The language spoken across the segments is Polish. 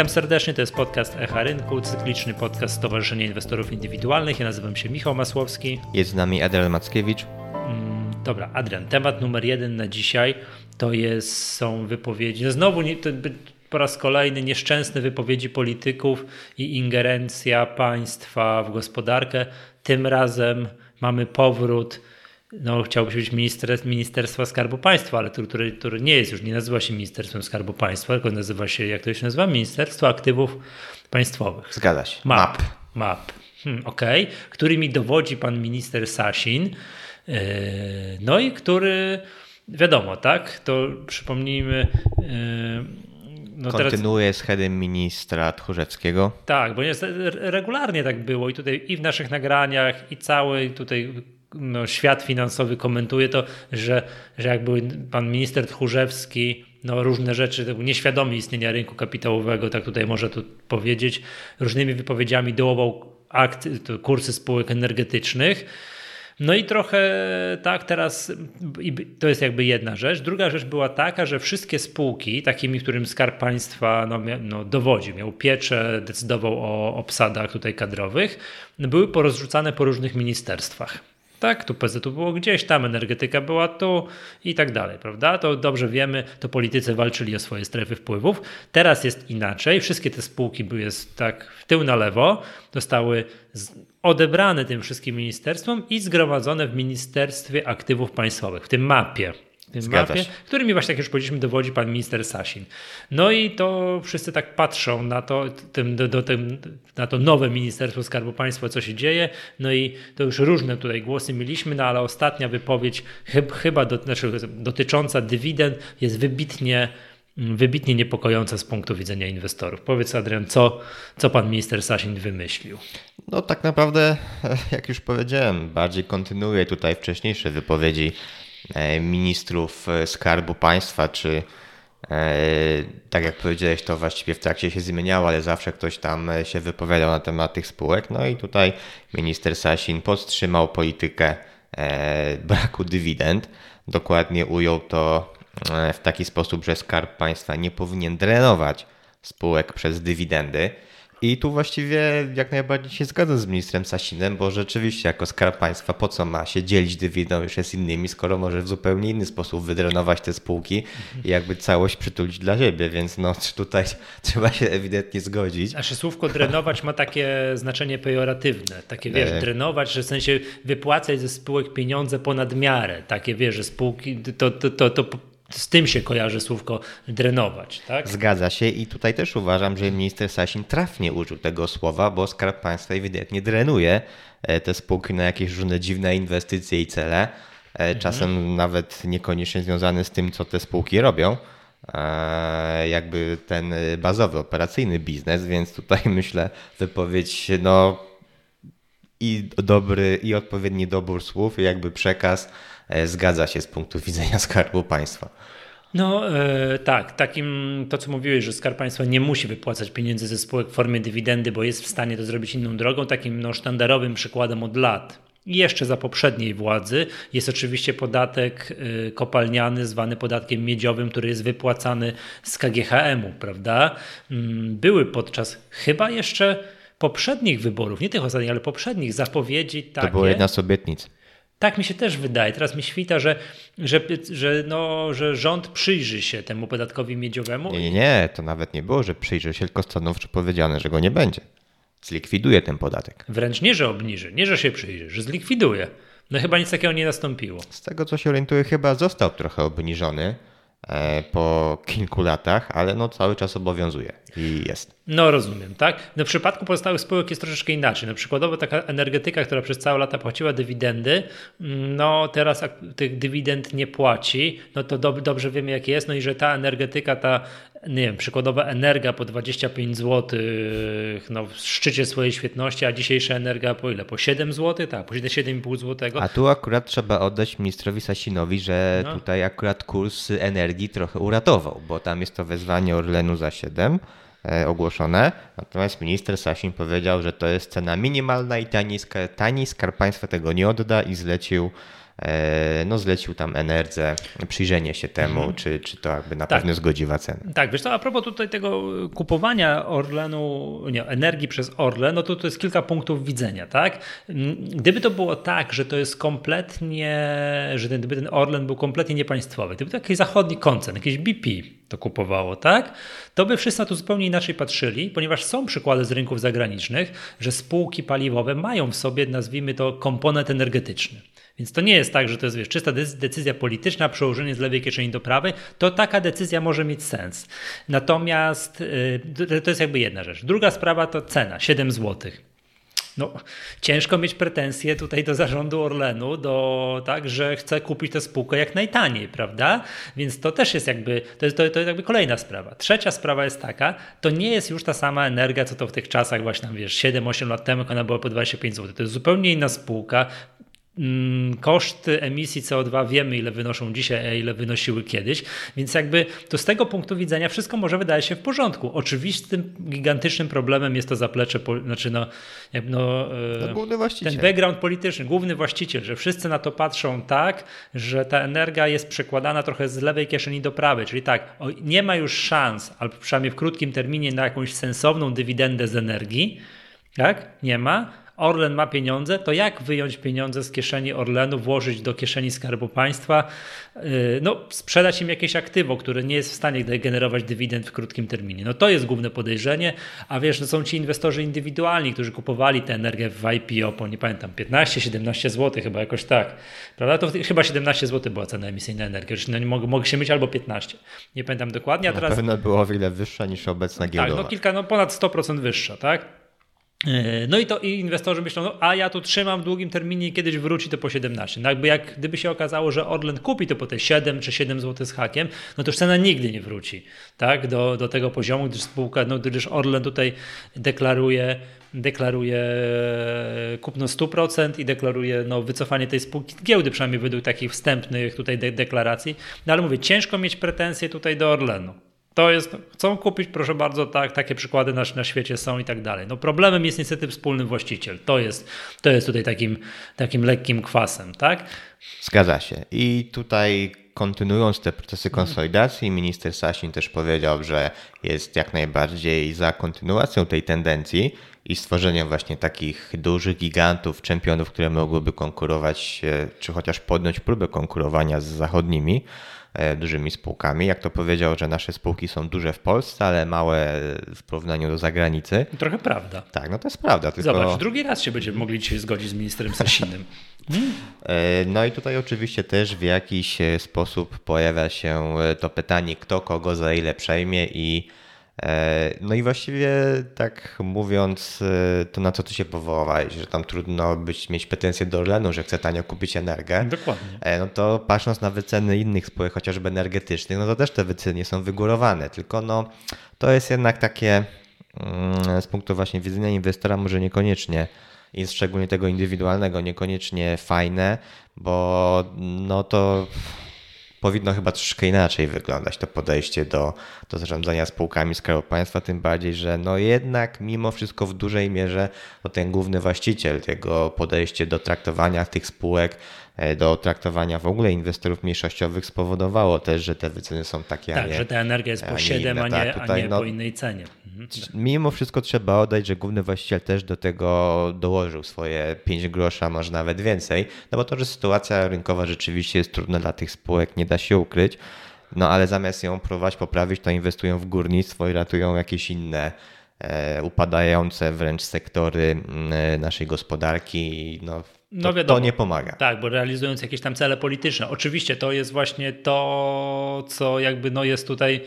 Witam serdecznie, to jest podcast Echa Rynku, cykliczny podcast Stowarzyszenia Inwestorów Indywidualnych. Ja nazywam się Michał Masłowski. Jest z nami Adrian Mackiewicz. Mm, dobra, Adrian, temat numer jeden na dzisiaj to jest, są wypowiedzi. No znowu nie, to po raz kolejny nieszczęsne wypowiedzi polityków i ingerencja państwa w gospodarkę. Tym razem mamy powrót no, chciałby być minister, Ministerstwa Skarbu Państwa, ale który, który nie jest już, nie nazywa się Ministerstwem Skarbu Państwa, tylko nazywa się, jak to się nazywa? Ministerstwo Aktywów Państwowych. Zgadza się. MAP. MAP. MAP. Hmm, Okej. Okay. Którymi dowodzi pan minister Sasin. Yy, no i który, wiadomo, tak, to przypomnijmy, yy, no Kontynuuje teraz... z headem ministra Tchórzewskiego. Tak, bo jest, regularnie tak było i tutaj i w naszych nagraniach i cały tutaj no, świat finansowy komentuje to, że, że jakby pan minister Tchórzewski no, różne rzeczy, nieświadomy istnienia rynku kapitałowego, tak tutaj można tu powiedzieć, różnymi wypowiedziami dołował akt, kursy spółek energetycznych. No i trochę tak teraz, to jest jakby jedna rzecz. Druga rzecz była taka, że wszystkie spółki, takimi, którym Skarb Państwa no, no, dowodził, miał pieczę, decydował o obsadach tutaj kadrowych, były porozrzucane po różnych ministerstwach. Tak, tu PZU było gdzieś tam, energetyka była tu i tak dalej, prawda? To dobrze wiemy, to politycy walczyli o swoje strefy wpływów. Teraz jest inaczej. Wszystkie te spółki były tak w tył na lewo, zostały odebrane tym wszystkim ministerstwom i zgromadzone w Ministerstwie Aktywów Państwowych, w tym mapie tym Zgadza mapie, się. którymi właśnie, jak już powiedzieliśmy, dowodzi pan minister Sasin. No i to wszyscy tak patrzą na to, tym, do, do, tym, na to nowe Ministerstwo Skarbu Państwa, co się dzieje. No i to już różne tutaj głosy mieliśmy, no ale ostatnia wypowiedź chyba do, znaczy, dotycząca dywidend jest wybitnie wybitnie niepokojąca z punktu widzenia inwestorów. Powiedz Adrian, co, co pan minister Sasin wymyślił? No tak naprawdę, jak już powiedziałem, bardziej kontynuuje tutaj wcześniejsze wypowiedzi ministrów e, Skarbu Państwa, czy e, tak jak powiedziałeś, to właściwie w trakcie się zmieniało, ale zawsze ktoś tam się wypowiadał na temat tych spółek. No i tutaj minister Sasin podtrzymał politykę braku dywidend. Dokładnie ujął to w taki sposób, że Skarb Państwa nie powinien drenować spółek przez dywidendy. I tu właściwie jak najbardziej się zgadzam z ministrem Sasinem, bo rzeczywiście jako skarb państwa po co ma się dzielić dywidendą już z innymi, skoro może w zupełnie inny sposób wydrenować te spółki i jakby całość przytulić dla siebie, więc no tutaj trzeba się ewidentnie zgodzić. Nasze słówko drenować ma takie znaczenie pejoratywne, takie wiesz, e... drenować, że w sensie wypłacać ze spółek pieniądze ponad miarę, takie wiesz, że spółki, to, to, to, to z tym się kojarzy słówko drenować, tak? Zgadza się i tutaj też uważam, że minister Sasin trafnie użył tego słowa, bo Skarb Państwa ewidentnie drenuje e, te spółki na jakieś różne dziwne inwestycje i cele, e, mhm. czasem mhm. nawet niekoniecznie związane z tym, co te spółki robią e, jakby ten bazowy, operacyjny biznes, więc tutaj myślę wypowiedź no i dobry i odpowiedni dobór słów i jakby przekaz zgadza się z punktu widzenia Skarbu Państwa. No e, tak, takim to co mówiłeś, że Skarb Państwa nie musi wypłacać pieniędzy ze spółek w formie dywidendy, bo jest w stanie to zrobić inną drogą. Takim no, sztandarowym przykładem od lat i jeszcze za poprzedniej władzy jest oczywiście podatek e, kopalniany, zwany podatkiem miedziowym, który jest wypłacany z KGHM-u, prawda? Mm, były podczas chyba jeszcze poprzednich wyborów, nie tych ostatnich, ale poprzednich zapowiedzi takie. To była jedna z obietnic. Tak mi się też wydaje. Teraz mi świta, że, że, że, no, że rząd przyjrzy się temu podatkowi miedziowemu. Nie, nie, nie, to nawet nie było, że przyjrzy się, tylko stanowczo powiedziane, że go nie będzie. Zlikwiduje ten podatek. Wręcz nie, że obniży, nie, że się przyjrzy, że zlikwiduje. No chyba nic takiego nie nastąpiło. Z tego co się orientuję, chyba został trochę obniżony e, po kilku latach, ale no cały czas obowiązuje i jest. No rozumiem, tak? No w przypadku pozostałych spółek jest troszeczkę inaczej. No przykładowo taka energetyka, która przez całe lata płaciła dywidendy, no teraz tych dywidend nie płaci, no to dob dobrze wiemy jak jest, no i że ta energetyka, ta nie wiem, przykładowa energia po 25 zł no, w szczycie swojej świetności, a dzisiejsza energia po ile? Po 7 zł? Tak, po 7,5 zł. A tu akurat trzeba oddać ministrowi Sasinowi, że no. tutaj akurat kurs energii trochę uratował, bo tam jest to wezwanie Orlenu za 7 E, ogłoszone. Natomiast minister Sasin powiedział, że to jest cena minimalna i tani, Skarb Państwa tego nie odda i zlecił e, no zlecił tam Enerdze przyjrzenie się temu, mhm. czy, czy to jakby na tak. pewno zgodziwa cenę. Tak, wiesz co, a propos tutaj tego kupowania Orlenu, nie, energii przez Orlen, no to to jest kilka punktów widzenia, tak? Gdyby to było tak, że to jest kompletnie, że ten, gdyby ten Orlen był kompletnie niepaństwowy, gdyby to jakiś zachodni koncern, jakiś BP to kupowało, tak? To by wszyscy na to zupełnie inaczej patrzyli, ponieważ są przykłady z rynków zagranicznych, że spółki paliwowe mają w sobie, nazwijmy to, komponent energetyczny. Więc to nie jest tak, że to jest wiesz, czysta decyzja polityczna, przełożenie z lewej kieszeni do prawej, to taka decyzja może mieć sens. Natomiast yy, to jest jakby jedna rzecz. Druga sprawa to cena, 7 złotych no, ciężko mieć pretensje tutaj do zarządu Orlenu, do, tak, że chce kupić tę spółkę jak najtaniej, prawda? Więc to też jest jakby, to jest, to, to jest jakby kolejna sprawa. Trzecia sprawa jest taka, to nie jest już ta sama energia, co to w tych czasach właśnie, wiesz, 7-8 lat temu, kiedy ona była po 25 zł. To jest zupełnie inna spółka, koszty emisji CO2 wiemy, ile wynoszą dzisiaj, a ile wynosiły kiedyś, więc jakby to z tego punktu widzenia wszystko może wydaje się w porządku. Oczywistym, gigantycznym problemem jest to zaplecze, znaczy no, no, no ten background polityczny, główny właściciel, że wszyscy na to patrzą tak, że ta energia jest przekładana trochę z lewej kieszeni do prawej, czyli tak, nie ma już szans, albo przynajmniej w krótkim terminie na jakąś sensowną dywidendę z energii, tak? Nie ma, Orlen ma pieniądze, to jak wyjąć pieniądze z kieszeni Orlenu, włożyć do kieszeni Skarbu Państwa, yy, no sprzedać im jakieś aktywo, które nie jest w stanie generować dywidend w krótkim terminie. No to jest główne podejrzenie, a wiesz, no są ci inwestorzy indywidualni, którzy kupowali tę energię w IPO po, nie pamiętam, 15-17 zł chyba jakoś tak, prawda? To chyba 17 zł była cena emisyjna energii, no nie mogło, mogło się mieć albo 15, nie pamiętam dokładnie, a teraz... Na pewno było o wiele wyższa niż obecna giełdowa. Tak, no kilka, no ponad 100% wyższa, tak? E, no i to i inwestorzy myślą, no, a ja tu trzymam w długim terminie i kiedyś wróci to po 17. No jakby jak gdyby się okazało, że Orlen kupi to po te 7 czy 7 zł z hakiem, no to już cena nigdy nie wróci tak, do, do tego poziomu, gdyż spółka, no gdyż Orlen tutaj deklaruje deklaruje kupno 100% i deklaruje no, wycofanie tej spółki z giełdy, przynajmniej według takich wstępnych tutaj de deklaracji. No ale mówię, ciężko mieć pretensje tutaj do Orlenu. To jest, chcą kupić, proszę bardzo, tak, takie przykłady na, na świecie są i tak dalej. No problemem jest niestety wspólny właściciel. To jest, to jest tutaj takim, takim lekkim kwasem, tak? Zgadza się. I tutaj kontynuując te procesy konsolidacji, minister Sasin też powiedział, że jest jak najbardziej za kontynuacją tej tendencji i stworzeniem właśnie takich dużych gigantów, czempionów, które mogłyby konkurować, czy chociaż podjąć próbę konkurowania z zachodnimi. E, dużymi spółkami. Jak to powiedział, że nasze spółki są duże w Polsce, ale małe w porównaniu do zagranicy. Trochę prawda. Tak, no to jest prawda. Tylko... Zobacz, drugi raz się będziemy mogli dzisiaj zgodzić z ministrem Sasinem. E, no i tutaj oczywiście też w jakiś e, sposób pojawia się to pytanie, kto kogo za ile przejmie i no i właściwie tak mówiąc, e, to na co ty się powołałeś, że tam trudno być, mieć pretensje do Orlenu, że chce tanio kupić energię. Dokładnie. E, no to patrząc na wyceny innych spółek, chociażby energetycznych, no to też te wyceny są wygórowane, tylko no to jest jednak takie mm, z punktu właśnie widzenia inwestora może niekoniecznie i szczególnie tego indywidualnego niekoniecznie fajne, bo no to powinno chyba troszkę inaczej wyglądać to podejście do, do zarządzania spółkami Skarbu Państwa, tym bardziej, że no jednak mimo wszystko w dużej mierze to ten główny właściciel, tego podejście do traktowania tych spółek do traktowania w ogóle inwestorów mniejszościowych spowodowało też, że te wyceny są takie, tak, a nie że ta energia jest po 7, a nie, tak, tutaj, a nie no, po innej cenie. Mhm. Mimo wszystko trzeba oddać, że główny właściciel też do tego dołożył swoje 5 grosza, może nawet więcej, no bo to, że sytuacja rynkowa rzeczywiście jest trudna dla tych spółek, nie da się ukryć, no ale zamiast ją próbować poprawić, to inwestują w górnictwo i ratują jakieś inne e, upadające wręcz sektory naszej gospodarki. No, no to, wiadomo, to nie pomaga. Tak, bo realizując jakieś tam cele polityczne. Oczywiście to jest właśnie to, co jakby no jest tutaj e,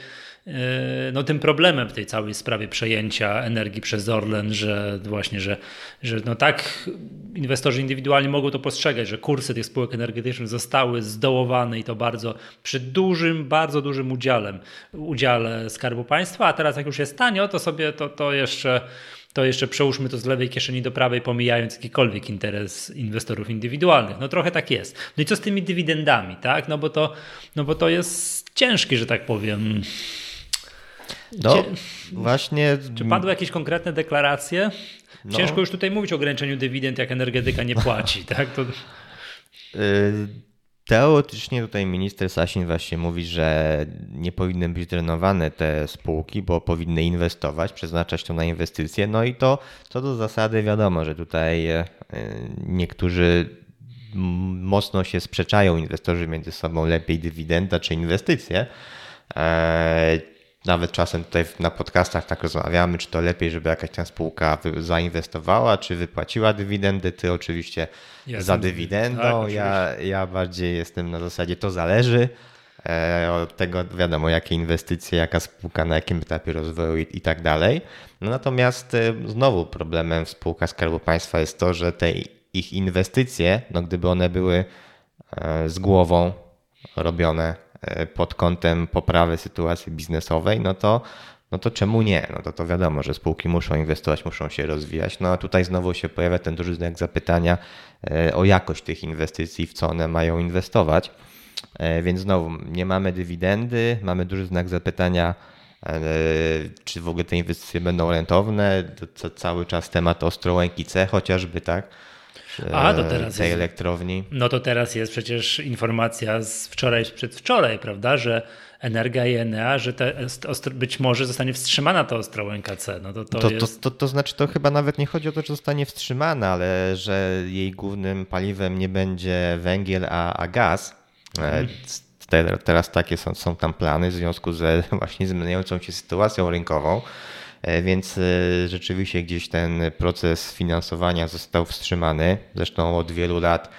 no, tym problemem w tej całej sprawie przejęcia energii przez Orlen, że właśnie, że, że no tak inwestorzy indywidualni mogą to postrzegać, że kursy tych spółek energetycznych zostały zdołowane i to bardzo przy dużym, bardzo dużym udziale, udziale Skarbu Państwa, a teraz jak już jest tanio, to sobie to, to jeszcze to jeszcze przełóżmy to z lewej kieszeni do prawej, pomijając jakikolwiek interes inwestorów indywidualnych. No trochę tak jest. No i co z tymi dywidendami, tak? No bo to, no bo to jest ciężki, że tak powiem. No, Cie... właśnie. Czy padły jakieś konkretne deklaracje? No. Ciężko już tutaj mówić o ograniczeniu dywidend, jak energetyka nie płaci, tak? To... Teoretycznie tutaj minister Sasin właśnie mówi, że nie powinny być drenowane te spółki, bo powinny inwestować, przeznaczać to na inwestycje. No i to co do zasady wiadomo, że tutaj e, niektórzy mocno się sprzeczają inwestorzy między sobą, lepiej dywidenda czy inwestycje. Nawet czasem tutaj na podcastach tak rozmawiamy, czy to lepiej, żeby jakaś tam spółka zainwestowała, czy wypłaciła dywidendy. Ty oczywiście za dywidendą, tak, ja, ja bardziej jestem na zasadzie to zależy. E, od tego wiadomo, jakie inwestycje, jaka spółka, na jakim etapie rozwoju i, i tak dalej. No natomiast e, znowu problemem w spółkach Skarbu Państwa jest to, że te ich inwestycje, no gdyby one były e, z głową robione pod kątem poprawy sytuacji biznesowej, no to, no to czemu nie? No to, to wiadomo, że spółki muszą inwestować, muszą się rozwijać. No a tutaj znowu się pojawia ten duży znak zapytania o jakość tych inwestycji, w co one mają inwestować. E, więc znowu nie mamy dywidendy, mamy duży znak zapytania, e, czy w ogóle te inwestycje będą rentowne. To cały czas temat Ostrołęki C chociażby, tak? A, to teraz tej jest, elektrowni. No to teraz jest przecież informacja z wczoraj, przedwczoraj, prawda, że Energia i Enea, że te, być może zostanie wstrzymana ta Ostrołęka C. No to, to, to, jest... to, to, to, znaczy, to chyba nawet nie chodzi o to, że zostanie wstrzymana, ale że jej głównym paliwem nie będzie węgiel, a, a gaz E, teraz takie są, są tam plany w związku ze właśnie zmieniającą się sytuacją rynkową. E, więc e, rzeczywiście gdzieś ten proces finansowania został wstrzymany. Zresztą od wielu lat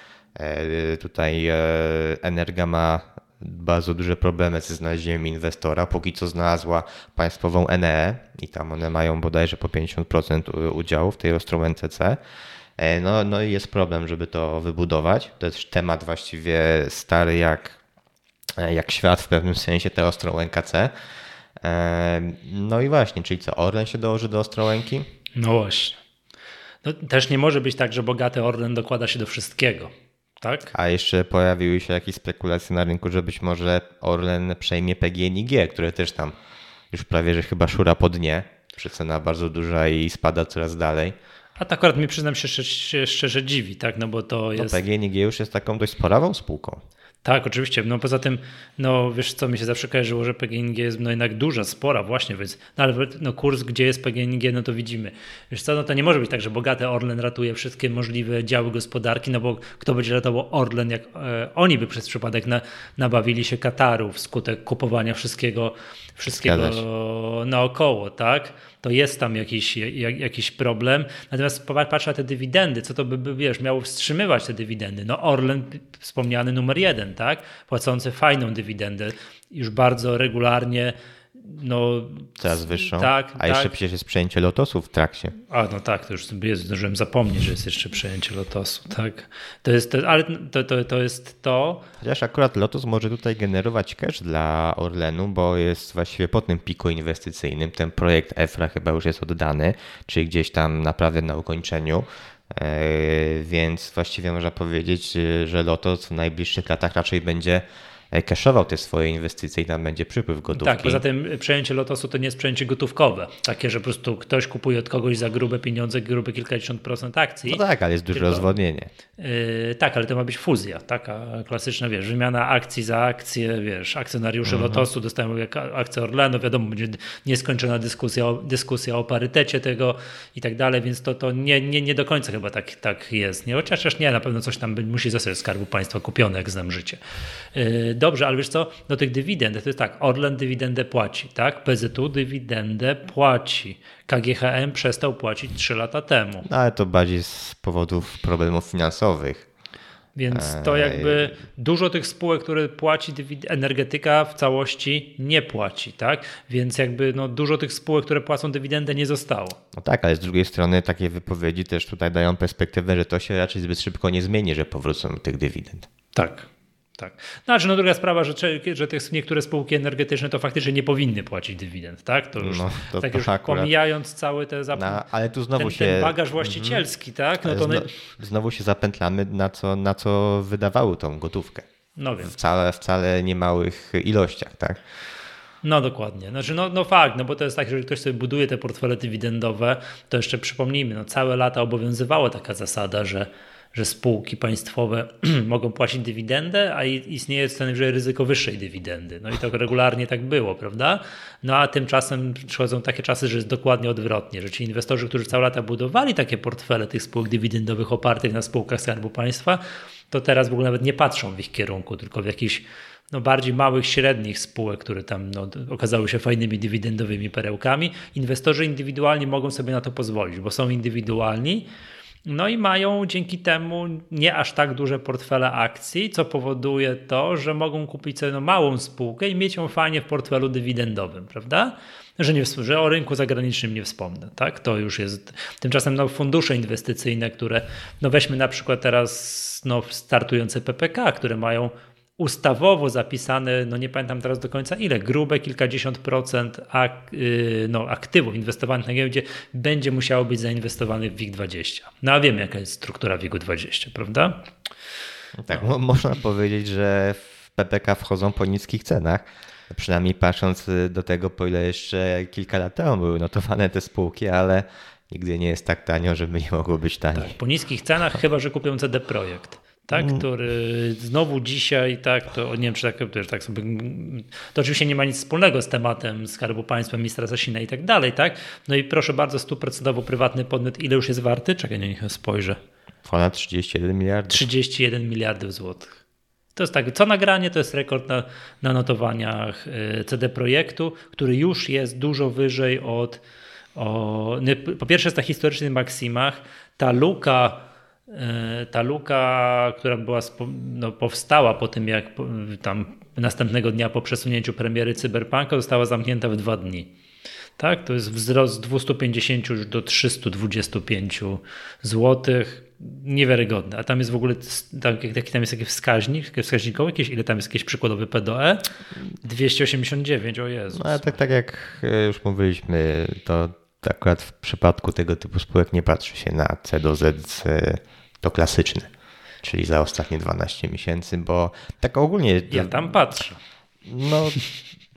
tutaj Energa ma bardzo duże problemy ze znalezieniem inwestora. Póki co znalazła państwową NE i tam one mają bodajże po 50% udziału w tej Ostrołęce. E, no, no i jest problem, żeby to wybudować. To jest temat właściwie stary jak, e, jak świat w pewnym sensie, te Ostrołęka C. No i właśnie, czyli co, Orlen się dołoży do Ostrołęki? No właśnie. No, też nie może być tak, że bogaty Orlen dokłada się do wszystkiego. Tak? A jeszcze pojawiły się jakieś spekulacje na rynku, że być może Orlen przejmie PGNiG, które też tam już prawie, że chyba szura po dnie. Przecena bardzo duża i spada coraz dalej. A to akurat mi przyznam się szczerze, szczerze dziwi, tak? No bo to no, jest. No PGNiG już jest taką dość sporawą spółką. Tak, oczywiście. No poza tym, no wiesz co, mi się zawsze kojarzyło, że PGNiG jest no jednak duża, spora właśnie, więc no, ale no, kurs, gdzie jest PGNiG, no to widzimy. Wiesz co, no to nie może być tak, że bogaty Orlen ratuje wszystkie możliwe działy gospodarki, no bo kto będzie ratował Orlen, jak e, oni by przez przypadek na, nabawili się Kataru wskutek kupowania wszystkiego, wszystkiego naokoło, tak? To jest tam jakiś, jak, jakiś problem. Natomiast patrz na te dywidendy, co to by, wiesz, miało wstrzymywać te dywidendy? No Orlen, wspomniany numer jeden, tak? Płacący fajną dywidendę, już bardzo regularnie no, Coraz wyższą. Tak, A tak. jeszcze przecież jest przejęcie lotosu w trakcie. A no tak, to już sobie zdążyłem zapomnieć, że jest jeszcze przejęcie lotosu. Tak. To jest to, ale to, to, to jest to. Chociaż akurat lotos może tutaj generować cash dla Orlenu, bo jest właściwie po tym piku inwestycyjnym. Ten projekt EFRA chyba już jest oddany, czyli gdzieś tam naprawdę na ukończeniu. E, więc właściwie można powiedzieć, że Lotos w najbliższych latach raczej będzie E, cashował te swoje inwestycje i tam będzie przypływ gotówki. Tak, poza tym przejęcie Lotosu to nie jest przejęcie gotówkowe. Takie, że po prostu ktoś kupuje od kogoś za grube pieniądze, grube kilkadziesiąt procent akcji. No tak, ale jest duże rozwodnienie. Yy, tak, ale to ma być fuzja, taka klasyczna, wiesz, wymiana akcji za akcję, wiesz, akcjonariusze mhm. Lotosu dostają akcję Orlenu, wiadomo, będzie nieskończona dyskusja, dyskusja o parytecie tego i tak dalej, więc to, to nie, nie, nie do końca chyba tak, tak jest. Nie? Chociaż nie, na pewno coś tam musi zostać Skarbu Państwa kupione, jak znam życie. Yy, dobrze, ale wiesz co, do tych dywidend, to jest tak, Orlen dywidendę płaci, tak? PZU dywidendę płaci. KGHM przestał płacić 3 lata temu. No, ale to bardziej z powodów problemów finansowych. Więc to jakby dużo tych spółek, które płaci energetyka w całości nie płaci, tak? Więc jakby no dużo tych spółek, które płacą dywidendę nie zostało. No tak, ale z drugiej strony takie wypowiedzi też tutaj dają perspektywę, że to się raczej zbyt szybko nie zmieni, że powrócą tych dywidend. Tak. Tak. Znaczy, no druga sprawa, że, że te niektóre spółki energetyczne to faktycznie nie powinny płacić dywidend, tak? To już, no, to, tak to już akurat... pomijając cały te zap... no, ale tu znowu ten, się... ten bagaż właścicielski, mm, tak? No to Zno, Znowu się zapętlamy, na co, na co wydawały tą gotówkę. No wiem. Wcale, wcale niemałych ilościach, tak? No dokładnie. Znaczy, no, no fakt, no bo to jest tak, że ktoś sobie buduje te portfele dywidendowe, to jeszcze przypomnijmy, no całe lata obowiązywała taka zasada, że że spółki państwowe mogą płacić dywidendę, a istnieje scenariusz ryzyko wyższej dywidendy. No i to regularnie tak było, prawda? No a tymczasem przychodzą takie czasy, że jest dokładnie odwrotnie, że ci inwestorzy, którzy całe lata budowali takie portfele tych spółek dywidendowych opartych na spółkach Skarbu Państwa, to teraz w ogóle nawet nie patrzą w ich kierunku, tylko w jakiś no, bardziej małych, średnich spółek, które tam no, okazały się fajnymi dywidendowymi perełkami. Inwestorzy indywidualni mogą sobie na to pozwolić, bo są indywidualni. No i mają dzięki temu nie aż tak duże portfele akcji, co powoduje to, że mogą kupić sobie no małą spółkę i mieć ją fajnie w portfelu dywidendowym, prawda? Że, nie, że o rynku zagranicznym nie wspomnę, tak? To już jest. Tymczasem no, fundusze inwestycyjne, które, no weźmy na przykład teraz no, startujące PPK, które mają ustawowo zapisane, no nie pamiętam teraz do końca ile, grube kilkadziesiąt procent ak, yy, no, aktywów inwestowanych na giełdzie będzie musiało być zainwestowanych w WIG20. No a wiemy jaka jest struktura WIG-20, prawda? Tak, no. można powiedzieć, że w PPK wchodzą po niskich cenach. Przynajmniej patrząc do tego, po ile jeszcze kilka lat temu były notowane te spółki, ale nigdy nie jest tak tanio, żeby nie mogło być taniej. Tak, po niskich cenach, chyba że kupią CD Projekt tak, mm. który znowu dzisiaj, tak, to nie wiem, czy tak, to, tak sobie, to oczywiście nie ma nic wspólnego z tematem Skarbu Państwa, ministra Sasina i tak dalej, tak, no i proszę bardzo, stuprocentowo prywatny podmiot, ile już jest warty? Czekaj, niech spojrzę. Ponad 31 miliardów. 31 miliardów złotych. To jest tak, co nagranie to jest rekord na, na notowaniach y, CD Projektu, który już jest dużo wyżej od, o, po pierwsze jest na historycznych maksimach, ta luka ta luka, która była, no, powstała po tym, jak tam następnego dnia po przesunięciu premiery Cyberpunka została zamknięta w dwa dni. Tak, to jest wzrost z 250 już do 325 zł. Niewiarygodne. A tam jest w ogóle, tam, jaki tam jest jakiś wskaźnik, wskaźnikowy, jakieś, ile tam jest jakieś przykładowy PDE? 289, o Jezu. No, tak, tak jak e, już mówiliśmy, to akurat w przypadku tego typu spółek nie patrzy się na C do Z to klasyczny, czyli za ostatnie 12 miesięcy, bo tak ogólnie. Ja tam patrzę. No,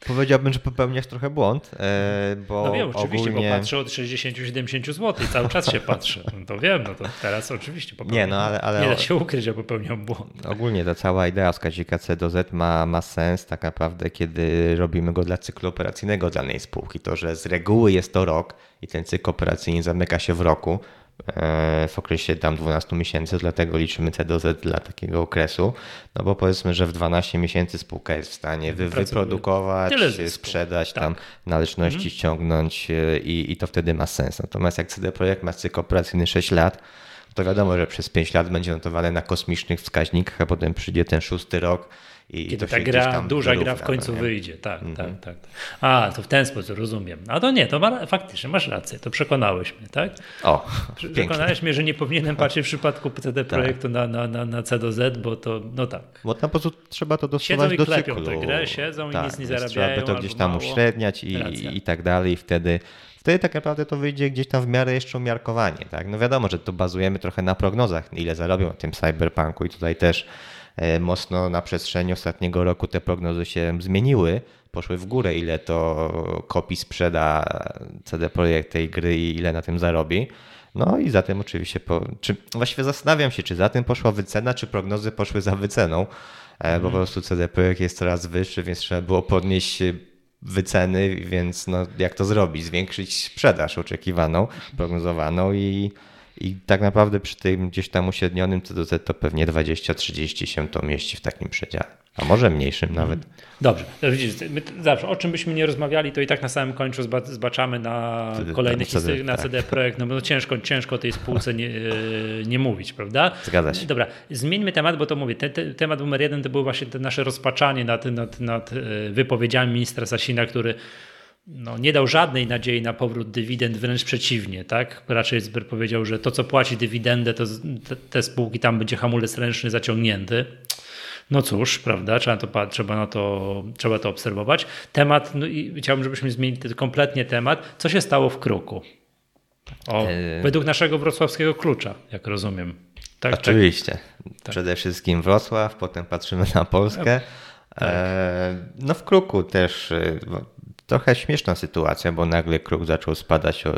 powiedziałbym, że popełniasz trochę błąd, e, bo No wiem, oczywiście, ogólnie... bo patrzę od 60-70 zł i cały czas się patrzę. No to wiem, no to teraz oczywiście popełniam. Nie, no, ale, ale... nie da się ukryć, że popełniam błąd. Ogólnie ta cała idea wskaźnika C do Z ma, ma sens tak naprawdę, kiedy robimy go dla cyklu operacyjnego danej spółki. To, że z reguły jest to rok i ten cykl operacyjny zamyka się w roku, w okresie tam 12 miesięcy, dlatego liczymy C do Z dla takiego okresu, no bo powiedzmy, że w 12 miesięcy spółka jest w stanie wy, wyprodukować, sprzedać, tak. tam należności mhm. ściągnąć e, i, i to wtedy ma sens. Natomiast jak CD Projekt ma cykl operacyjny 6 lat, to wiadomo, że przez 5 lat będzie notowane na kosmicznych wskaźnikach, a potem przyjdzie ten szósty rok i Kiedy ta gra, duża gra w końcu no wyjdzie. Tak, mm -hmm. tak, tak. A, to w ten sposób rozumiem. A to nie, to ma, faktycznie masz rację, to przekonałeś mnie, tak? O, Przekonałeś pięknie. mnie, że nie powinienem patrzeć w przypadku CD tak. Projektu na, na, na, na C do Z, bo to, no tak. Bo na prostu trzeba to dostosować do cyklu. Siedzą i klepią tę grę, siedzą tak, i nic nie zarabiają. Trzeba by to gdzieś tam mało. uśredniać i, i tak dalej. Wtedy wtedy tak naprawdę to wyjdzie gdzieś tam w miarę jeszcze umiarkowanie. Tak? No wiadomo, że to bazujemy trochę na prognozach, ile zarobią w tym cyberpunku i tutaj też mocno na przestrzeni ostatniego roku te prognozy się zmieniły, poszły w górę, ile to kopii sprzeda CD Projekt tej gry i ile na tym zarobi. No i za tym oczywiście, po, czy, właściwie zastanawiam się, czy za tym poszła wycena, czy prognozy poszły za wyceną, mm. bo po mhm. prostu CD Projekt jest coraz wyższy, więc trzeba było podnieść wyceny, więc no, jak to zrobić? Zwiększyć sprzedaż oczekiwaną, prognozowaną i i tak naprawdę przy tym gdzieś tam uśrednionym CDZ to pewnie 20-30 się to mieści w takim przedziale. A może mniejszym nawet. Dobrze. Widzicie, zawsze o czym byśmy nie rozmawiali, to i tak na samym końcu zbaczamy na kolejny CD, na CD tak. Projekt, no bo ciężko, ciężko o tej spółce nie, e, nie mówić, prawda? Zgadza się. Dobra, zmieńmy temat, bo to mówię, te, te, temat numer jeden to było właśnie nasze rozpaczanie nad, nad, nad e, wypowiedziami ministra Sasina, który no, nie dał żadnej nadziei na powrót dywidend, wręcz przeciwnie, tak? Raczej Zber powiedział, że to, co płaci dywidendę, to te, te spółki tam będzie hamulec ręczny zaciągnięty. No cóż, prawda, trzeba, to, trzeba, na to, trzeba to obserwować. Temat, no i chciałbym, żebyśmy zmienili kompletnie temat. Co się stało w Kruku? O, yy... Według naszego wrocławskiego klucza, jak rozumiem. Tak. Oczywiście. Tak. Przede wszystkim Wrocław, potem patrzymy na Polskę. Tak. E, no w Kruku też e, trochę śmieszna sytuacja, bo nagle kruk zaczął spadać o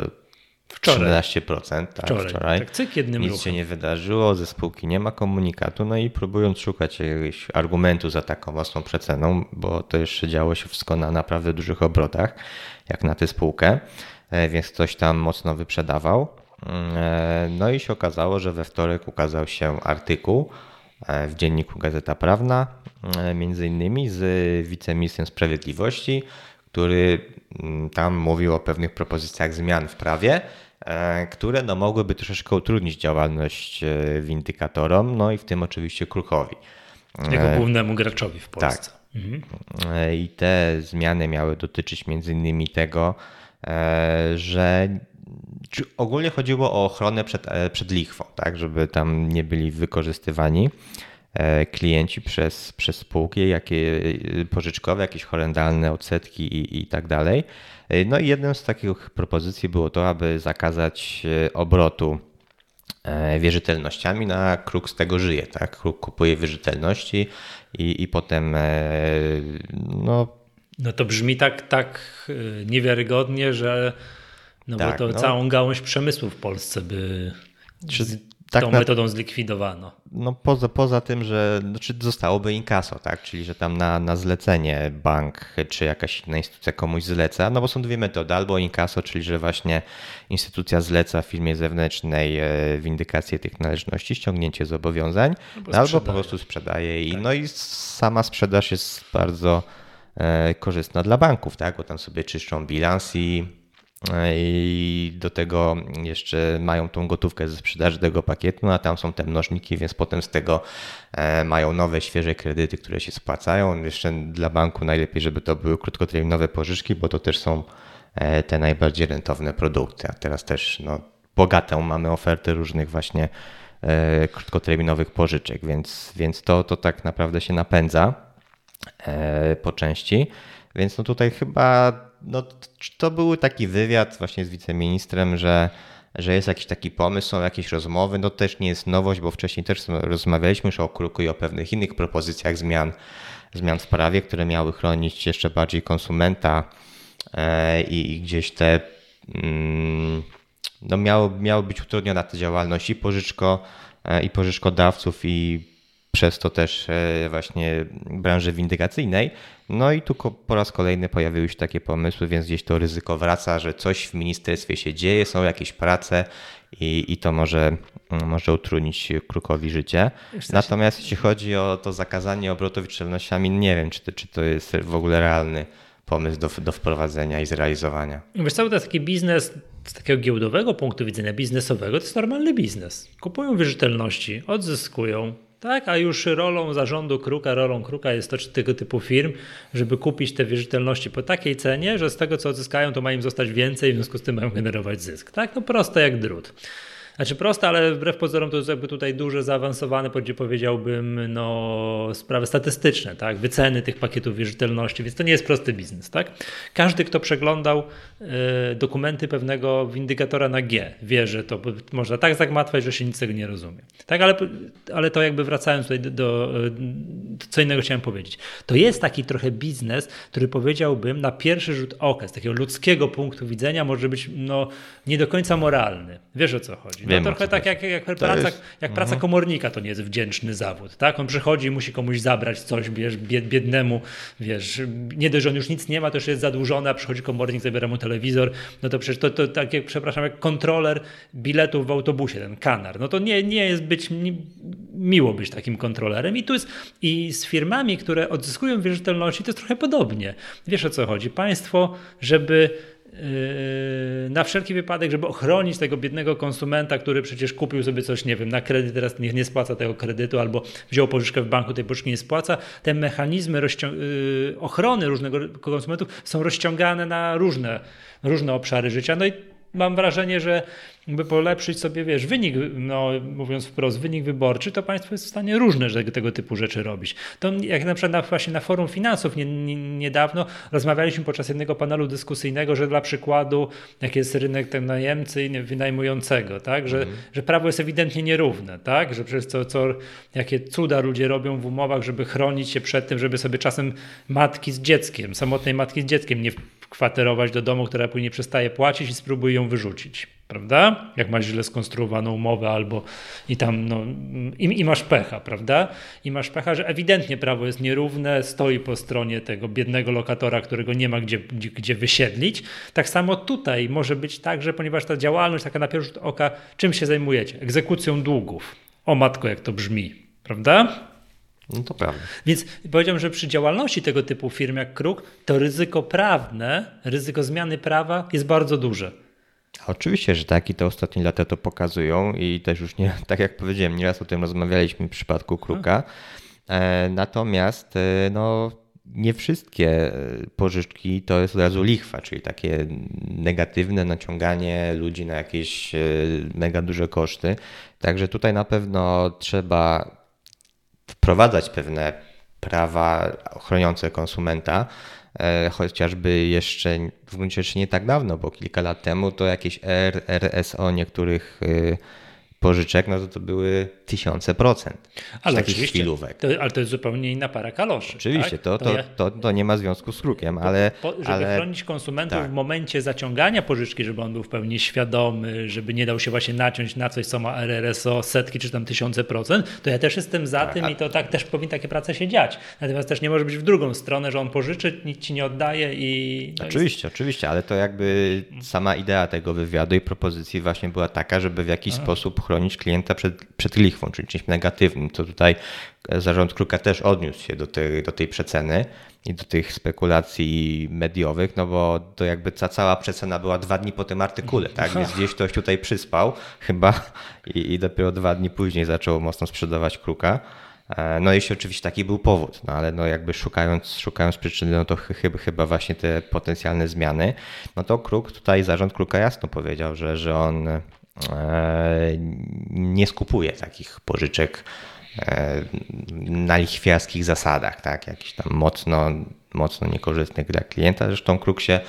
Wczoraj. 13%, tak, wczoraj. wczoraj. Tak, cyk jednym Nic ruchem. się nie wydarzyło, ze spółki nie ma komunikatu, no i próbując szukać jakiegoś argumentu za taką mocną przeceną, bo to jeszcze działo się wszystko na naprawdę dużych obrotach, jak na tę spółkę, e, więc ktoś tam mocno wyprzedawał. E, no i się okazało, że we wtorek ukazał się artykuł e, w dzienniku Gazeta Prawna, między innymi z wiceministrem sprawiedliwości, który mm, tam mówił o pewnych propozycjach zmian w prawie, e, które no, mogłyby troszeczkę utrudnić działalność e, windykatorom, no i w tym oczywiście Krukowi. Jako e, głównemu graczowi w Polsce. Tak. Mhm. I te zmiany miały dotyczyć między innymi tego, że ogólnie chodziło o ochronę przed, przed lichwą, tak, żeby tam nie byli wykorzystywani. E, klienci przez, przez spółki, jakie e, pożyczkowe, jakieś horrendalne odsetki i, i tak dalej. E, no i jedną z takich propozycji było to, aby zakazać obrotu wierzytelnościami, na kruk z tego żyje. Tak? Kruk kupuje wierzytelności i, i potem no... No to brzmi tak, tak niewiarygodnie, że no tak, bo to no. całą gałąź przemysłu w Polsce by Czy tak tą na, metodą zlikwidowano. No poza, poza tym, że znaczy zostałoby inkaso, tak? czyli że tam na, na zlecenie bank czy jakaś inna instytucja komuś zleca, no bo są dwie metody, albo inkaso, czyli że właśnie instytucja zleca firmie zewnętrznej e, windykację tych należności, ściągnięcie zobowiązań, albo, albo po prostu sprzedaje i tak. no i sama sprzedaż jest bardzo e, korzystna dla banków, tak? bo tam sobie czyszczą bilans i i do tego jeszcze mają tą gotówkę ze sprzedaży tego pakietu, a tam są te mnożniki, więc potem z tego e, mają nowe, świeże kredyty, które się spłacają. Jeszcze dla banku najlepiej, żeby to były krótkoterminowe pożyczki, bo to też są e, te najbardziej rentowne produkty. A teraz też no, bogatą mamy ofertę różnych właśnie e, krótkoterminowych pożyczek, więc, więc to, to tak naprawdę się napędza po części. Więc no tutaj chyba no, to był taki wywiad właśnie z wiceministrem, że, że jest jakiś taki pomysł, są jakieś rozmowy. No też nie jest nowość, bo wcześniej też rozmawialiśmy już o kruku i o pewnych innych propozycjach zmian, zmian w prawie, które miały chronić jeszcze bardziej konsumenta e, i, i gdzieś te mm, no miało, miało być utrudniona ta działalność i pożyczko e, i pożyczkodawców i przez to też e, właśnie branży windykacyjnej. No i tu po raz kolejny pojawiły się takie pomysły, więc gdzieś to ryzyko wraca, że coś w ministerstwie się dzieje, są jakieś prace i, i to może, mm, może utrudnić Krukowi życie. Natomiast jeśli chodzi o to zakazanie obrotu wierzytelnościami, nie wiem, czy to, czy to jest w ogóle realny pomysł do, do wprowadzenia i zrealizowania. Wiesz jest taki biznes z takiego giełdowego punktu widzenia biznesowego, to jest normalny biznes. Kupują wierzytelności, odzyskują, tak, a już rolą zarządu Kruka, rolą Kruka jest to tego typu firm, żeby kupić te wierzytelności po takiej cenie, że z tego co odzyskają, to ma im zostać więcej, w związku z tym mają generować zysk. Tak, no proste jak drut. Znaczy proste, ale wbrew pozorom to jest jakby tutaj duże, zaawansowane, powiedziałbym, no, sprawy statystyczne, tak? wyceny tych pakietów wierzytelności, więc to nie jest prosty biznes. Tak? Każdy, kto przeglądał y, dokumenty pewnego windykatora na G, wie, że to można tak zagmatwać, że się nic tego nie rozumie. Tak, ale, ale to jakby wracając tutaj do, do, do co innego chciałem powiedzieć. To jest taki trochę biznes, który powiedziałbym na pierwszy rzut oka, z takiego ludzkiego punktu widzenia może być no, nie do końca moralny. Wiesz o co chodzi? No, trochę tak jak, jak, praca, jest... jak praca mhm. komornika to nie jest wdzięczny zawód. Tak? On przychodzi i musi komuś zabrać coś, wiesz, biednemu, wiesz, nie dość, że on już nic nie ma, to już jest zadłużony, a przychodzi komornik, zabiera mu telewizor, no to przecież to, to tak jak, przepraszam, jak kontroler biletów w autobusie, ten kanar, no to nie, nie jest być, miło być takim kontrolerem i tu jest, i z firmami, które odzyskują wierzytelności, to jest trochę podobnie. Wiesz o co chodzi? Państwo, żeby na wszelki wypadek, żeby ochronić tego biednego konsumenta, który przecież kupił sobie coś, nie wiem, na kredyt, teraz nie, nie spłaca tego kredytu, albo wziął pożyczkę w banku, tej pożyczki nie spłaca. Te mechanizmy yy, ochrony różnego konsumentów są rozciągane na różne, różne obszary życia. No i mam wrażenie, że by polepszyć sobie, wiesz, wynik, no, mówiąc wprost, wynik wyborczy, to państwo jest w stanie różne tego typu rzeczy robić. To jak na przykład na, właśnie na forum finansów nie, nie, niedawno rozmawialiśmy podczas jednego panelu dyskusyjnego, że dla przykładu, jak jest rynek ten najemcy i wynajmującego, tak, że, mhm. że prawo jest ewidentnie nierówne, tak, że przez to, co, jakie cuda ludzie robią w umowach, żeby chronić się przed tym, żeby sobie czasem matki z dzieckiem, samotnej matki z dzieckiem nie kwaterować do domu, która później przestaje płacić i spróbuje ją wyrzucić prawda? Jak masz źle skonstruowaną umowę albo i tam, no, i, i, masz pecha, prawda? I masz pecha, że ewidentnie prawo jest nierówne, stoi po stronie tego biednego lokatora, którego nie ma gdzie, gdzie, gdzie wysiedlić. Tak samo tutaj może być tak, że ponieważ ta działalność taka na pierwszy rzut oka, czym się zajmujecie? Egzekucją długów. O matko, jak to brzmi, prawda? No to prawda. Więc powiedziałem, że przy działalności tego typu firm jak Kruk, to ryzyko prawne, ryzyko zmiany prawa jest bardzo duże. Oczywiście, że tak i te ostatnie lata to pokazują i też już nie, tak jak powiedziałem, nieraz o tym rozmawialiśmy w przypadku Kruka. E, natomiast e, no, nie wszystkie pożyczki to jest od razu lichwa, czyli takie negatywne naciąganie ludzi na jakieś e, mega duże koszty. Także tutaj na pewno trzeba wprowadzać pewne prawa chroniące konsumenta, e, chociażby jeszcze w gruncie rzeczy nie tak dawno, bo kilka lat temu to jakieś RSO niektórych e, pożyczek, no to to były tysiące procent. Ale takich chwilówek. To, ale to jest zupełnie inna para kaloszy. Oczywiście, tak? to, to, to, to, nie ma związku z krukiem, ale... Po, żeby ale... chronić konsumentów tak. w momencie zaciągania pożyczki, żeby on był w pełni świadomy, żeby nie dał się właśnie naciąć na coś, co ma RRSO setki czy tam tysiące procent, to ja też jestem za tak, tym a... i to tak też powinny takie prace się dziać. Natomiast też nie może być w drugą stronę, że on pożyczy, nic ci nie oddaje i... No oczywiście, jest... oczywiście, ale to jakby sama idea tego wywiadu i propozycji właśnie była taka, żeby w jakiś a. sposób chronić klienta przed, przed lichwą, czyli czymś negatywnym. To tutaj zarząd Kruka też odniósł się do tej, do tej przeceny i do tych spekulacji mediowych, no bo to jakby ta cała przecena była dwa dni po tym artykule, tak? Więc gdzieś ktoś tutaj przyspał chyba i, i dopiero dwa dni później zaczął mocno sprzedawać Kruka. E, no jeśli oczywiście taki był powód, no ale no jakby szukając, szukając przyczyny, no to chyba, chyba właśnie te potencjalne zmiany, no to Kruk, tutaj zarząd Kruka jasno powiedział, że, że on E, nie skupuje takich pożyczek e, na lichwiarskich zasadach, tak, jakichś tam mocno, mocno niekorzystnych dla klienta. Zresztą Kruk się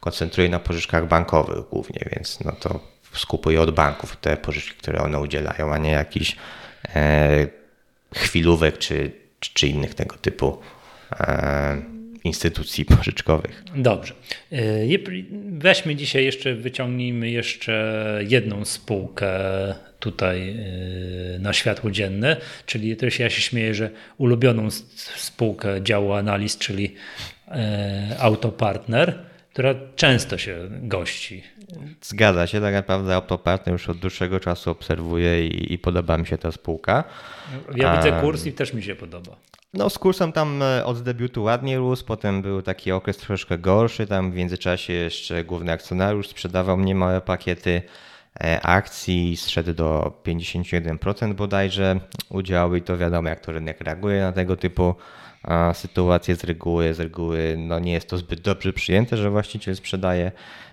koncentruje na pożyczkach bankowych głównie, więc no to skupuje od banków te pożyczki, które one udzielają, a nie jakichś e, chwilówek czy, czy, innych tego typu instytucji pożyczkowych. Dobrze. E, weźmy dzisiaj jeszcze, wyciągnijmy jeszcze jedną spółkę tutaj e, na światło dzienne, czyli się, ja się śmieję, że ulubioną spółkę działu analiz, czyli e, Autopartner, która często się gości. Zgadza się, tak naprawdę Autopartner już od dłuższego czasu obserwuję i, i podoba mi się ta spółka. Ja widzę kurs i też mi się podoba. No z kursem tam e, od debiutu ładnie rósł, potem był taki okres troszeczkę gorszy, tam w międzyczasie jeszcze główny akcjonariusz sprzedawał mnie małe pakiety e, akcji, zszedł do 51% bodajże udziału i to wiadomo jak to rynek reaguje na tego typu sytuacje z reguły. Z reguły no nie jest to zbyt dobrze przyjęte, że właściciel sprzedaje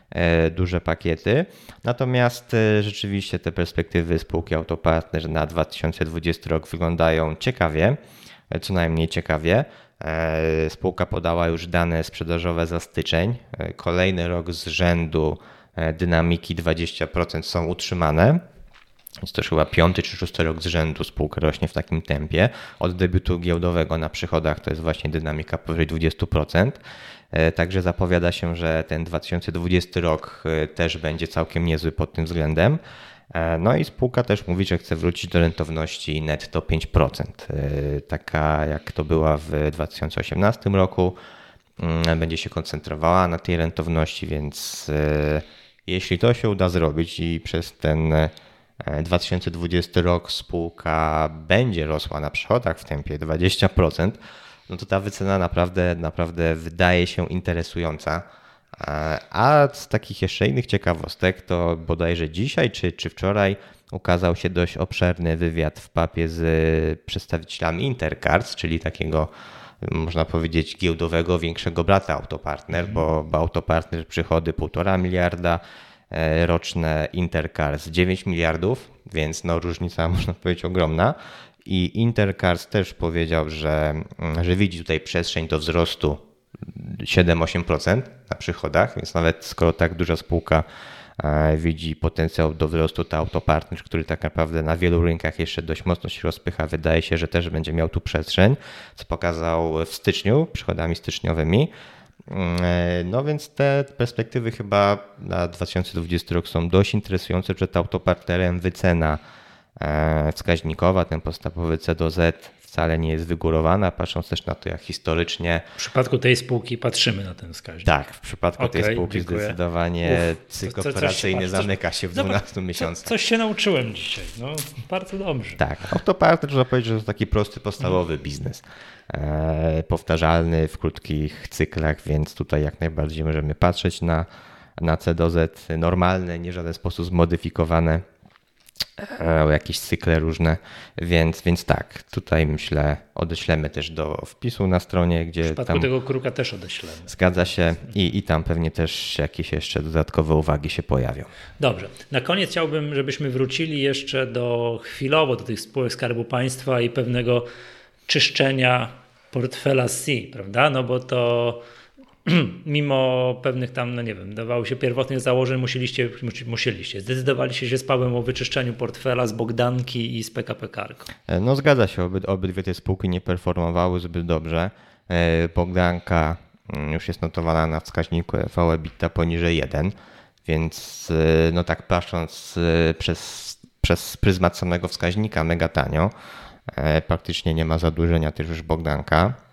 e, duże pakiety. Natomiast rzeczywiście te perspektywy spółki Autopartner na 2020 rok wyglądają ciekawie co najmniej ciekawie. E, spółka podała już dane sprzedażowe za styczeń. E, kolejny rok z rzędu e, dynamiki 20% są utrzymane. Jest to chyba piąty czy szósty rok z rzędu spółka rośnie w takim tempie. Od debiutu giełdowego na przychodach to jest właśnie dynamika powyżej 20%. Także zapowiada się, że ten 2020 rok też będzie całkiem niezły pod tym względem. E, no i spółka też mówi, że chce wrócić do rentowności netto 5%, e, taka jak to była w 2018 roku. Mm, będzie się koncentrowała na tej rentowności, więc e, jeśli to się uda zrobić i przez ten 2020 rok spółka będzie rosła na przychodach w tempie 20%, no to ta wycena naprawdę, naprawdę wydaje się interesująca. A z takich jeszcze innych ciekawostek, to bodajże dzisiaj czy, czy wczoraj ukazał się dość obszerny wywiad w papie z przedstawicielami Intercars, czyli takiego można powiedzieć giełdowego większego brata Autopartner, bo, bo Autopartner przychody 1,5 miliarda, e, roczne Intercars 9 miliardów, więc no różnica można powiedzieć ogromna. I Intercars też powiedział, że, że widzi tutaj przestrzeń do wzrostu 7-8% na przychodach, więc nawet skoro tak duża spółka e, widzi potencjał do wzrostu, to autopartner, który tak naprawdę na wielu rynkach jeszcze dość mocno się rozpycha, wydaje się, że też będzie miał tu przestrzeń, co pokazał w styczniu, przychodami styczniowymi. No więc te perspektywy chyba na 2020 rok są dość interesujące. Przed autopartnerem wycena wskaźnikowa, ten podstawowy C do Z wcale nie jest wygórowana, patrząc też na to, jak historycznie. W przypadku tej spółki patrzymy na ten wskaźnik. Tak, w przypadku okay, tej spółki dziękuję. zdecydowanie Uf, cykl co, operacyjny coś, zamyka się w 12 zobacz, miesiącach. coś się nauczyłem dzisiaj. No, bardzo dobrze. Tak, autopartner trzeba powiedzieć, że to taki prosty, podstawowy mhm. biznes. E, powtarzalny w krótkich cyklach, więc tutaj jak najbardziej możemy patrzeć na, na C do Z normalne, nie w żaden sposób zmodyfikowane jakieś cykle różne, więc, więc tak, tutaj myślę odeślemy też do wpisu na stronie, gdzie. W przypadku tam, tego kruka też odeślemy. Zgadza się i, i tam pewnie też jakieś jeszcze dodatkowe uwagi się pojawią. Dobrze. Na koniec chciałbym, żebyśmy wrócili jeszcze do chwilowo do tych spółek Skarbu Państwa i pewnego czyszczenia portfela C, prawda? No bo to mimo pewnych tam, no nie wiem, dawało się pierwotnych założeń, musieliście, musieliście, zdecydowaliście się z Pawłem o wyczyszczeniu portfela z Bogdanki i z PKP Cargo. E, no zgadza się, Oby, obydwie te spółki nie performowały zbyt dobrze. E, Bogdanka mm, już jest notowana na wskaźniku VEBITDA poniżej 1, więc e, no tak patrząc przez, przez pryzmat samego wskaźnika mega tanio, praktycznie nie ma zadłużenia też już Bogdanka.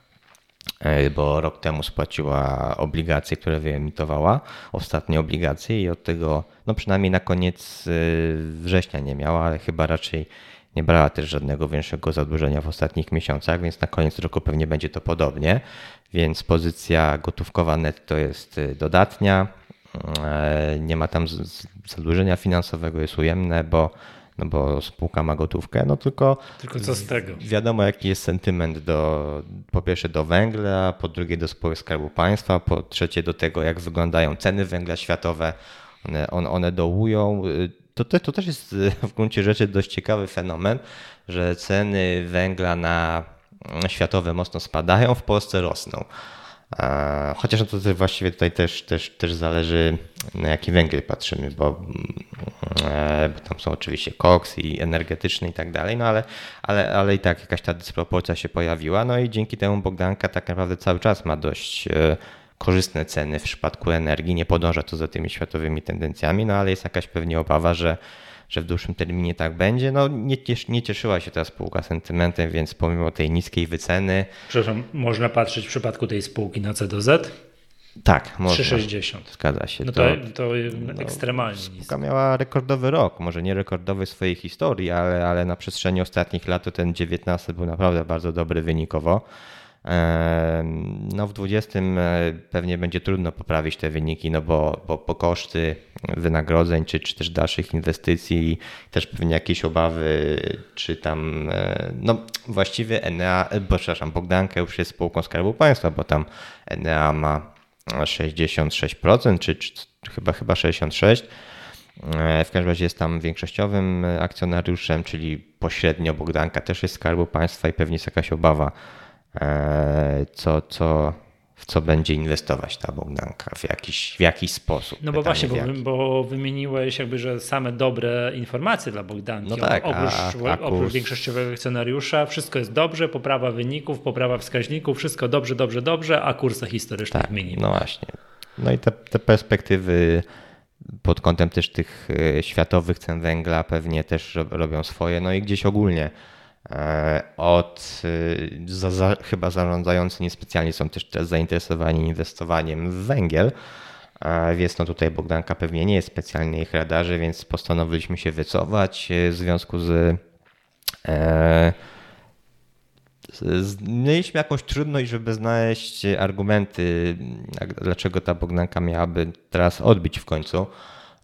E, bo rok temu spłaciła obligacje, które wyemitowała, ostatnie obligacje i od tego, no przynajmniej na koniec e, września nie miała, ale chyba raczej nie brała też żadnego większego zadłużenia w ostatnich miesiącach, więc na koniec roku pewnie będzie to podobnie. Więc pozycja gotówkowa netto jest e, dodatnia. Nie ma tam zadłużenia finansowego, jest ujemne, bo no bo spółka ma gotówkę, no tylko... Tylko co z tego? Wiadomo jaki jest sentyment do, po pierwsze do węgla, po drugie do spółek Skarbu Państwa, po trzecie do tego jak wyglądają ceny węgla światowe, one, one, one dołują. To, to, to też jest w gruncie rzeczy dość ciekawy fenomen, że ceny węgla na światowe mocno spadają, w Polsce rosną. Chociaż no to właściwie tutaj też, też, też zależy na jaki węgiel patrzymy, bo, e, bo tam są oczywiście koks i energetyczny i tak dalej, no ale, ale, ale i tak jakaś ta dysproporcja się pojawiła, no i dzięki temu Bogdanka tak naprawdę cały czas ma dość e, korzystne ceny w przypadku energii, nie podąża to za tymi światowymi tendencjami, no ale jest jakaś pewnie obawa, że że w dłuższym terminie tak będzie. No nie, nie cieszyła się ta spółka sentymentem, więc pomimo tej niskiej wyceny. Przepraszam, można patrzeć w przypadku tej spółki na C do Z? Tak, można. 360. Zgadza się. No to, to, to no, ekstremalnie. Spółka miała rekordowy rok, może nie rekordowy w swojej historii, ale, ale na przestrzeni ostatnich lat to ten 19 był naprawdę bardzo dobry wynikowo. No w 20 e, pewnie będzie trudno poprawić te wyniki, no bo, bo, bo koszty wynagrodzeń, czy, czy też dalszych inwestycji, też pewnie jakieś obawy, czy tam, e, no właściwie Enea, e, bo przepraszam, Bogdanka już jest spółką Skarbu Państwa, bo tam Enea ma 66%, czy, czy chyba, chyba 66%. W każdym razie jest tam większościowym akcjonariuszem, czyli pośrednio Bogdanka też jest Skarbu Państwa i pewnie jest jakaś obawa E, co, co, w co będzie inwestować ta Bogdanka w jakiś, w jakiś sposób. No bo właśnie, bo, bo, wymieniłeś jakby, że same dobre informacje dla Bogdanki. No tak, oprócz, a, a oprócz większościowego scenariusza wszystko jest dobrze, poprawa wyników, poprawa wskaźników, wszystko dobrze, dobrze, dobrze, a kursy historycznych tak, minimum. No właśnie. No i te, te perspektywy pod kątem też tych e, światowych cen węgla pewnie też robią swoje, no i gdzieś ogólnie E, od y, za, za, chyba zarządzający niespecjalnie są też, zainteresowani inwestowaniem w węgiel, e, więc no tutaj Bogdanka pewnie nie jest specjalnie ich radarzy, więc postanowiliśmy się wycofać e, w związku z, e, mieliśmy jakąś trudność, żeby znaleźć argumenty, dlaczego ta Bogdanka miałaby teraz odbić w końcu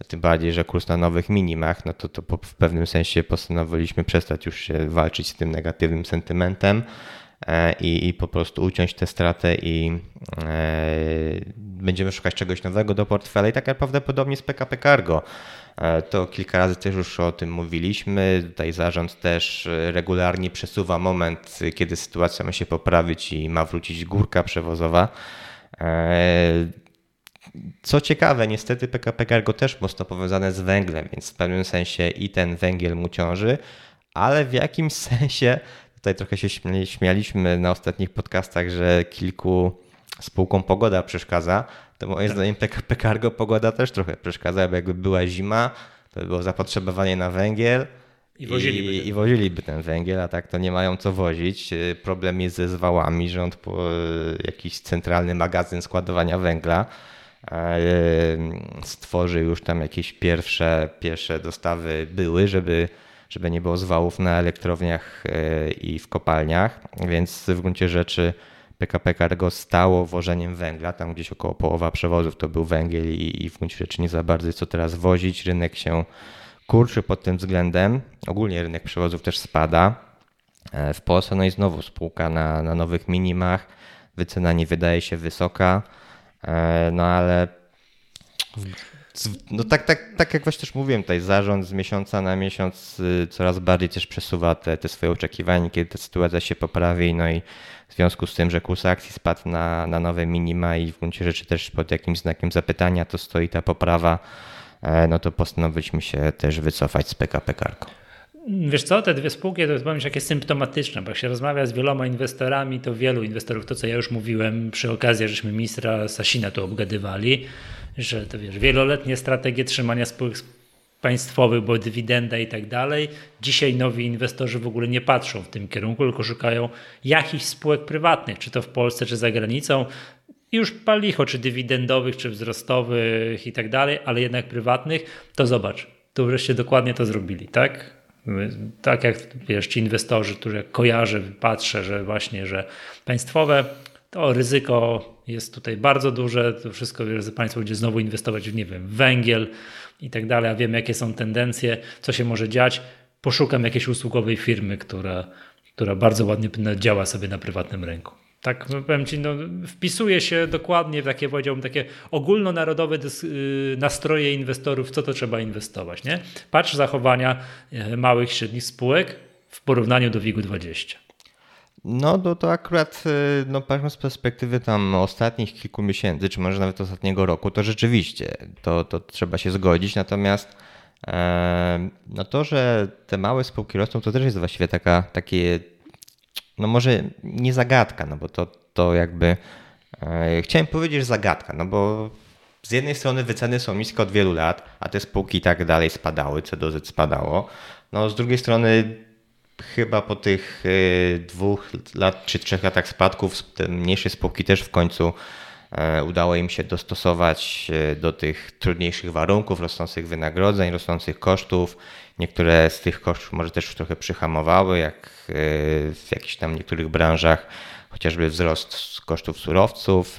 tym bardziej, że kurs na nowych minimach, no to, to w pewnym sensie postanowiliśmy przestać już się walczyć z tym negatywnym sentymentem e, i, i po prostu uciąć tę stratę i e, będziemy szukać czegoś nowego do portfela i tak naprawdę podobnie z PKP Cargo. E, to kilka razy też już o tym mówiliśmy. Tutaj zarząd też regularnie przesuwa moment, kiedy sytuacja ma się poprawić i ma wrócić górka przewozowa. Co ciekawe, niestety PKP Cargo też mocno powiązane z węglem, więc w pewnym sensie i ten węgiel mu ciąży, ale w jakimś sensie, tutaj trochę się śmialiśmy na ostatnich podcastach, że kilku spółkom pogoda przeszkadza, to moim tak. zdaniem PKP Cargo pogoda też trochę przeszkadza, bo jakby była zima, to by było zapotrzebowanie na węgiel, i woziliby, I, I woziliby ten węgiel, a tak to nie mają co wozić. Problem jest ze zwałami, rząd po jakiś centralny magazyn składowania węgla stworzy już tam jakieś pierwsze, pierwsze dostawy były, żeby, żeby nie było zwałów na elektrowniach e, i w kopalniach, więc w gruncie rzeczy PKP Cargo stało wożeniem węgla, tam gdzieś około połowa przewozów to był węgiel i, i w gruncie rzeczy nie za bardzo co teraz wozić. Rynek się kurczy pod tym względem. Ogólnie rynek przewozów też spada. E, w Polsce no i znowu spółka na, na nowych minimach. Wycena nie wydaje się wysoka, no ale no tak, tak, tak jak właśnie też mówiłem, tutaj zarząd z miesiąca na miesiąc y, coraz bardziej też przesuwa te, te swoje oczekiwania, kiedy ta sytuacja się poprawi, no i w związku z tym, że kurs akcji spadł na, na nowe minima i w gruncie rzeczy też pod jakimś znakiem zapytania to stoi ta poprawa, e, no to postanowiliśmy się też wycofać z PKP Cargo. Wiesz co, te dwie spółki to jest powiem takie symptomatyczne, bo jak się rozmawia z wieloma inwestorami, to wielu inwestorów, to co ja już mówiłem przy okazji, żeśmy ministra Sasina tu obgadywali, że to wiesz, wieloletnie strategie trzymania spółek państwowych, bo dywidenda i tak dalej. Dzisiaj nowi inwestorzy w ogóle nie patrzą w tym kierunku, tylko szukają jakichś spółek prywatnych, czy to w Polsce, czy za granicą. Już palicho, czy dywidendowych, czy wzrostowych i tak dalej, ale jednak prywatnych, to zobacz, to wreszcie dokładnie to zrobili, tak? Tak jak wiesz, ci inwestorzy, którzy kojarzę, patrzę, że właśnie, że państwowe, to ryzyko jest tutaj bardzo duże. To wszystko, że państwo będzie znowu inwestować w, nie wiem, węgiel i tak dalej, a wiemy, jakie są tendencje, co się może dziać. Poszukam jakiejś usługowej firmy, która, która bardzo ładnie działa sobie na prywatnym rynku. Tak, powiem Ci, no, wpisuje się dokładnie w takie, powiedziałbym, takie ogólnonarodowe y, nastroje inwestorów, co to trzeba inwestować. Nie? Patrz zachowania e, małych, średnich spółek w porównaniu do WIG-20. No to, to akurat, y, no patrząc z perspektywy tam ostatnich kilku miesięcy, czy może nawet ostatniego roku, to rzeczywiście to, to trzeba się zgodzić. Natomiast e, no to, że te małe spółki rosną, to też jest właściwie taka, takie, no może nie zagadka, no bo to, to jakby, e, chciałem powiedzieć, zagadka, no bo z jednej strony wyceny są niskie od wielu lat, a te spółki i tak dalej spadały, C do Z spadało. No z drugiej strony chyba po tych y, dwóch lat czy trzech latach spadków te mniejsze spółki też w końcu e, udało im się dostosować e, do tych trudniejszych warunków, rosnących wynagrodzeń, rosnących kosztów. Niektóre z tych kosztów może też trochę przyhamowały, jak e, w jakichś tam niektórych branżach, chociażby wzrost kosztów surowców.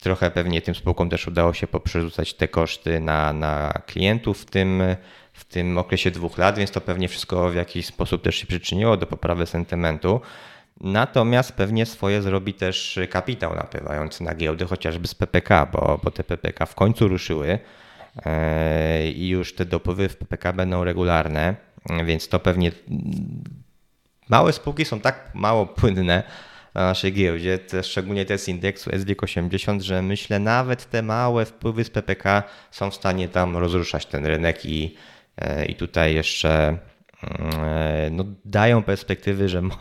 Trochę pewnie tym spółkom też udało się poprzerzucać te koszty na, na klientów w tym w tym okresie dwóch lat, więc to pewnie wszystko w jakiś sposób też się przyczyniło do poprawy sentymentu. Natomiast pewnie swoje zrobi też kapitał napływający na giełdy, chociażby z PPK, bo, bo te PPK w końcu ruszyły i już te dopływy w PPK będą regularne, więc to pewnie małe spółki są tak mało płynne na naszej giełdzie, te, szczególnie te z indeksu SWIG 80, że myślę nawet te małe wpływy z PPK są w stanie tam rozruszać ten rynek i E, I tutaj jeszcze e, no, dają perspektywy, że mo,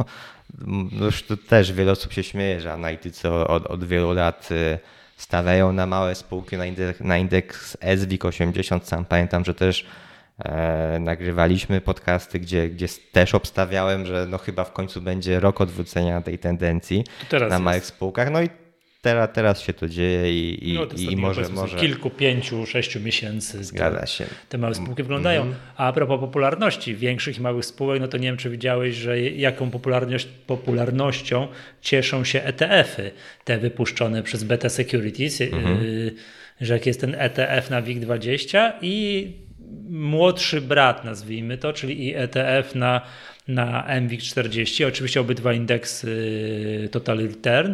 już tu też wiele osób się śmieje, że analitycy od, od wielu lat e, stawiają na małe spółki, na indeks, na indeks SWIG 80. Sam pamiętam, że też e, nagrywaliśmy podcasty, gdzie, gdzie też obstawiałem, że no chyba w końcu będzie rok odwrócenia tej tendencji na małych jest. spółkach. No i teraz, teraz się to dzieje i, i, no, i może, może... kilku, pięciu, sześciu miesięcy Zgadza się. te małe spółki wyglądają. Mm -hmm. A, a propos popularności większych i małych spółek, no to nie wiem, czy widziałeś, że jaką popularność, popularnością cieszą się ETF-y, te wypuszczone przez Beta Securities, mm -hmm. y, że jak jest ten ETF na WIG20 i młodszy brat, nazwijmy to, czyli i ETF na, na MWIG40, oczywiście obydwa indeksy Total Return,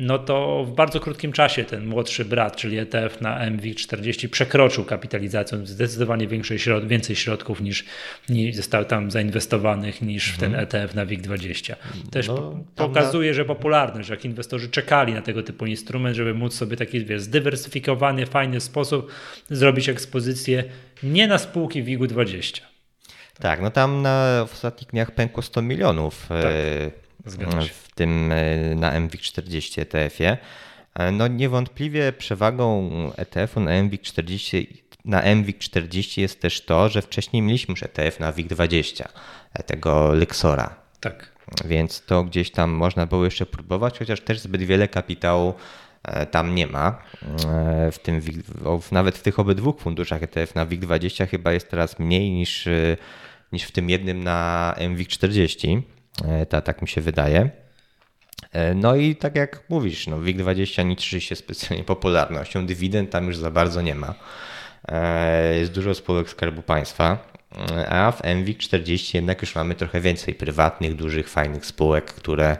no to w bardzo krótkim czasie ten młodszy brat, czyli ETF na MWIG40 przekroczył kapitalizacją zdecydowanie większej środ więcej środków niż, niż zostało tam zainwestowanych niż w ten mhm. ETF na WIG20. Też no, pokazuje, na... że popularność, że jak inwestorzy czekali na tego typu instrument, żeby móc sobie taki wiesz, zdywersyfikowany, fajny sposób zrobić ekspozycję nie na spółki WIG-20. Tak, no tam na, w ostatnich dniach pękło 100 milionów. Tak. E, w tym e, na MWIG 40 ETF-ie. No niewątpliwie przewagą ETF-u na MWIG 40 na MWIG 40 jest też to, że wcześniej mieliśmy już ETF na WIG20, tego Lexora. Tak. Więc to gdzieś tam można było jeszcze próbować, chociaż też zbyt wiele kapitału e, tam nie ma. E, w tym, nawet w tych obydwu funduszach ETF na WIG20 chyba jest teraz mniej niż, e, niż w tym jednym na MWIG40. Ta, tak mi się wydaje. No i tak jak mówisz, no WIG20 nie się specjalnie popularnością, dywidend tam już za bardzo nie ma. Jest dużo spółek Skarbu Państwa a w MWIG 40 jednak już mamy trochę więcej prywatnych, dużych, fajnych spółek, które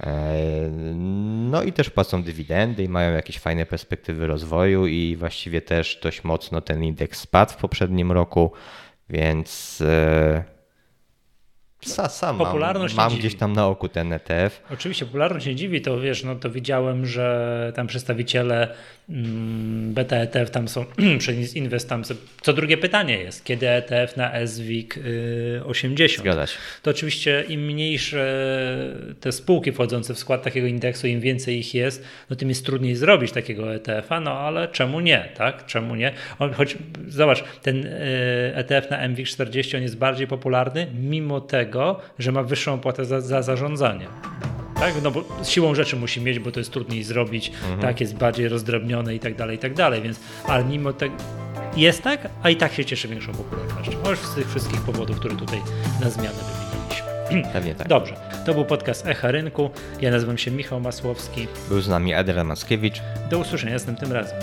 e, no i też płacą dywidendy i mają jakieś fajne perspektywy rozwoju i właściwie też dość mocno ten indeks spadł w poprzednim roku, więc e, sam popularność mam, mam gdzieś tam na oku ten ETF. Oczywiście popularność nie dziwi, to wiesz, no to widziałem, że tam przedstawiciele mm, beta ETF tam są, przez Invest tam, co drugie pytanie jest, kiedy ETF na SWIG 80? Zgadza się. To oczywiście im mniejsze te spółki wchodzące w skład takiego indeksu, im więcej ich jest, no tym jest trudniej zrobić takiego ETF-a, no ale czemu nie, tak? Czemu nie? Choć zobacz, ten ETF na MWIG 40 on jest bardziej popularny, mimo tego, tego, że ma wyższą opłatę za, za zarządzanie. Tak? No bo siłą rzeczy musi mieć, bo to jest trudniej zrobić, mhm. tak, jest bardziej rozdrobnione i tak dalej, i tak dalej, więc, ale mimo tego jest tak, a i tak się cieszy większą popularnością. Może z tych wszystkich powodów, które tutaj na zmianę wymieniliśmy. Pewnie tak. Dobrze, to był podcast Echa Rynku. Ja nazywam się Michał Masłowski. Był z nami Adrian Mackiewicz. Do usłyszenia następnym razem.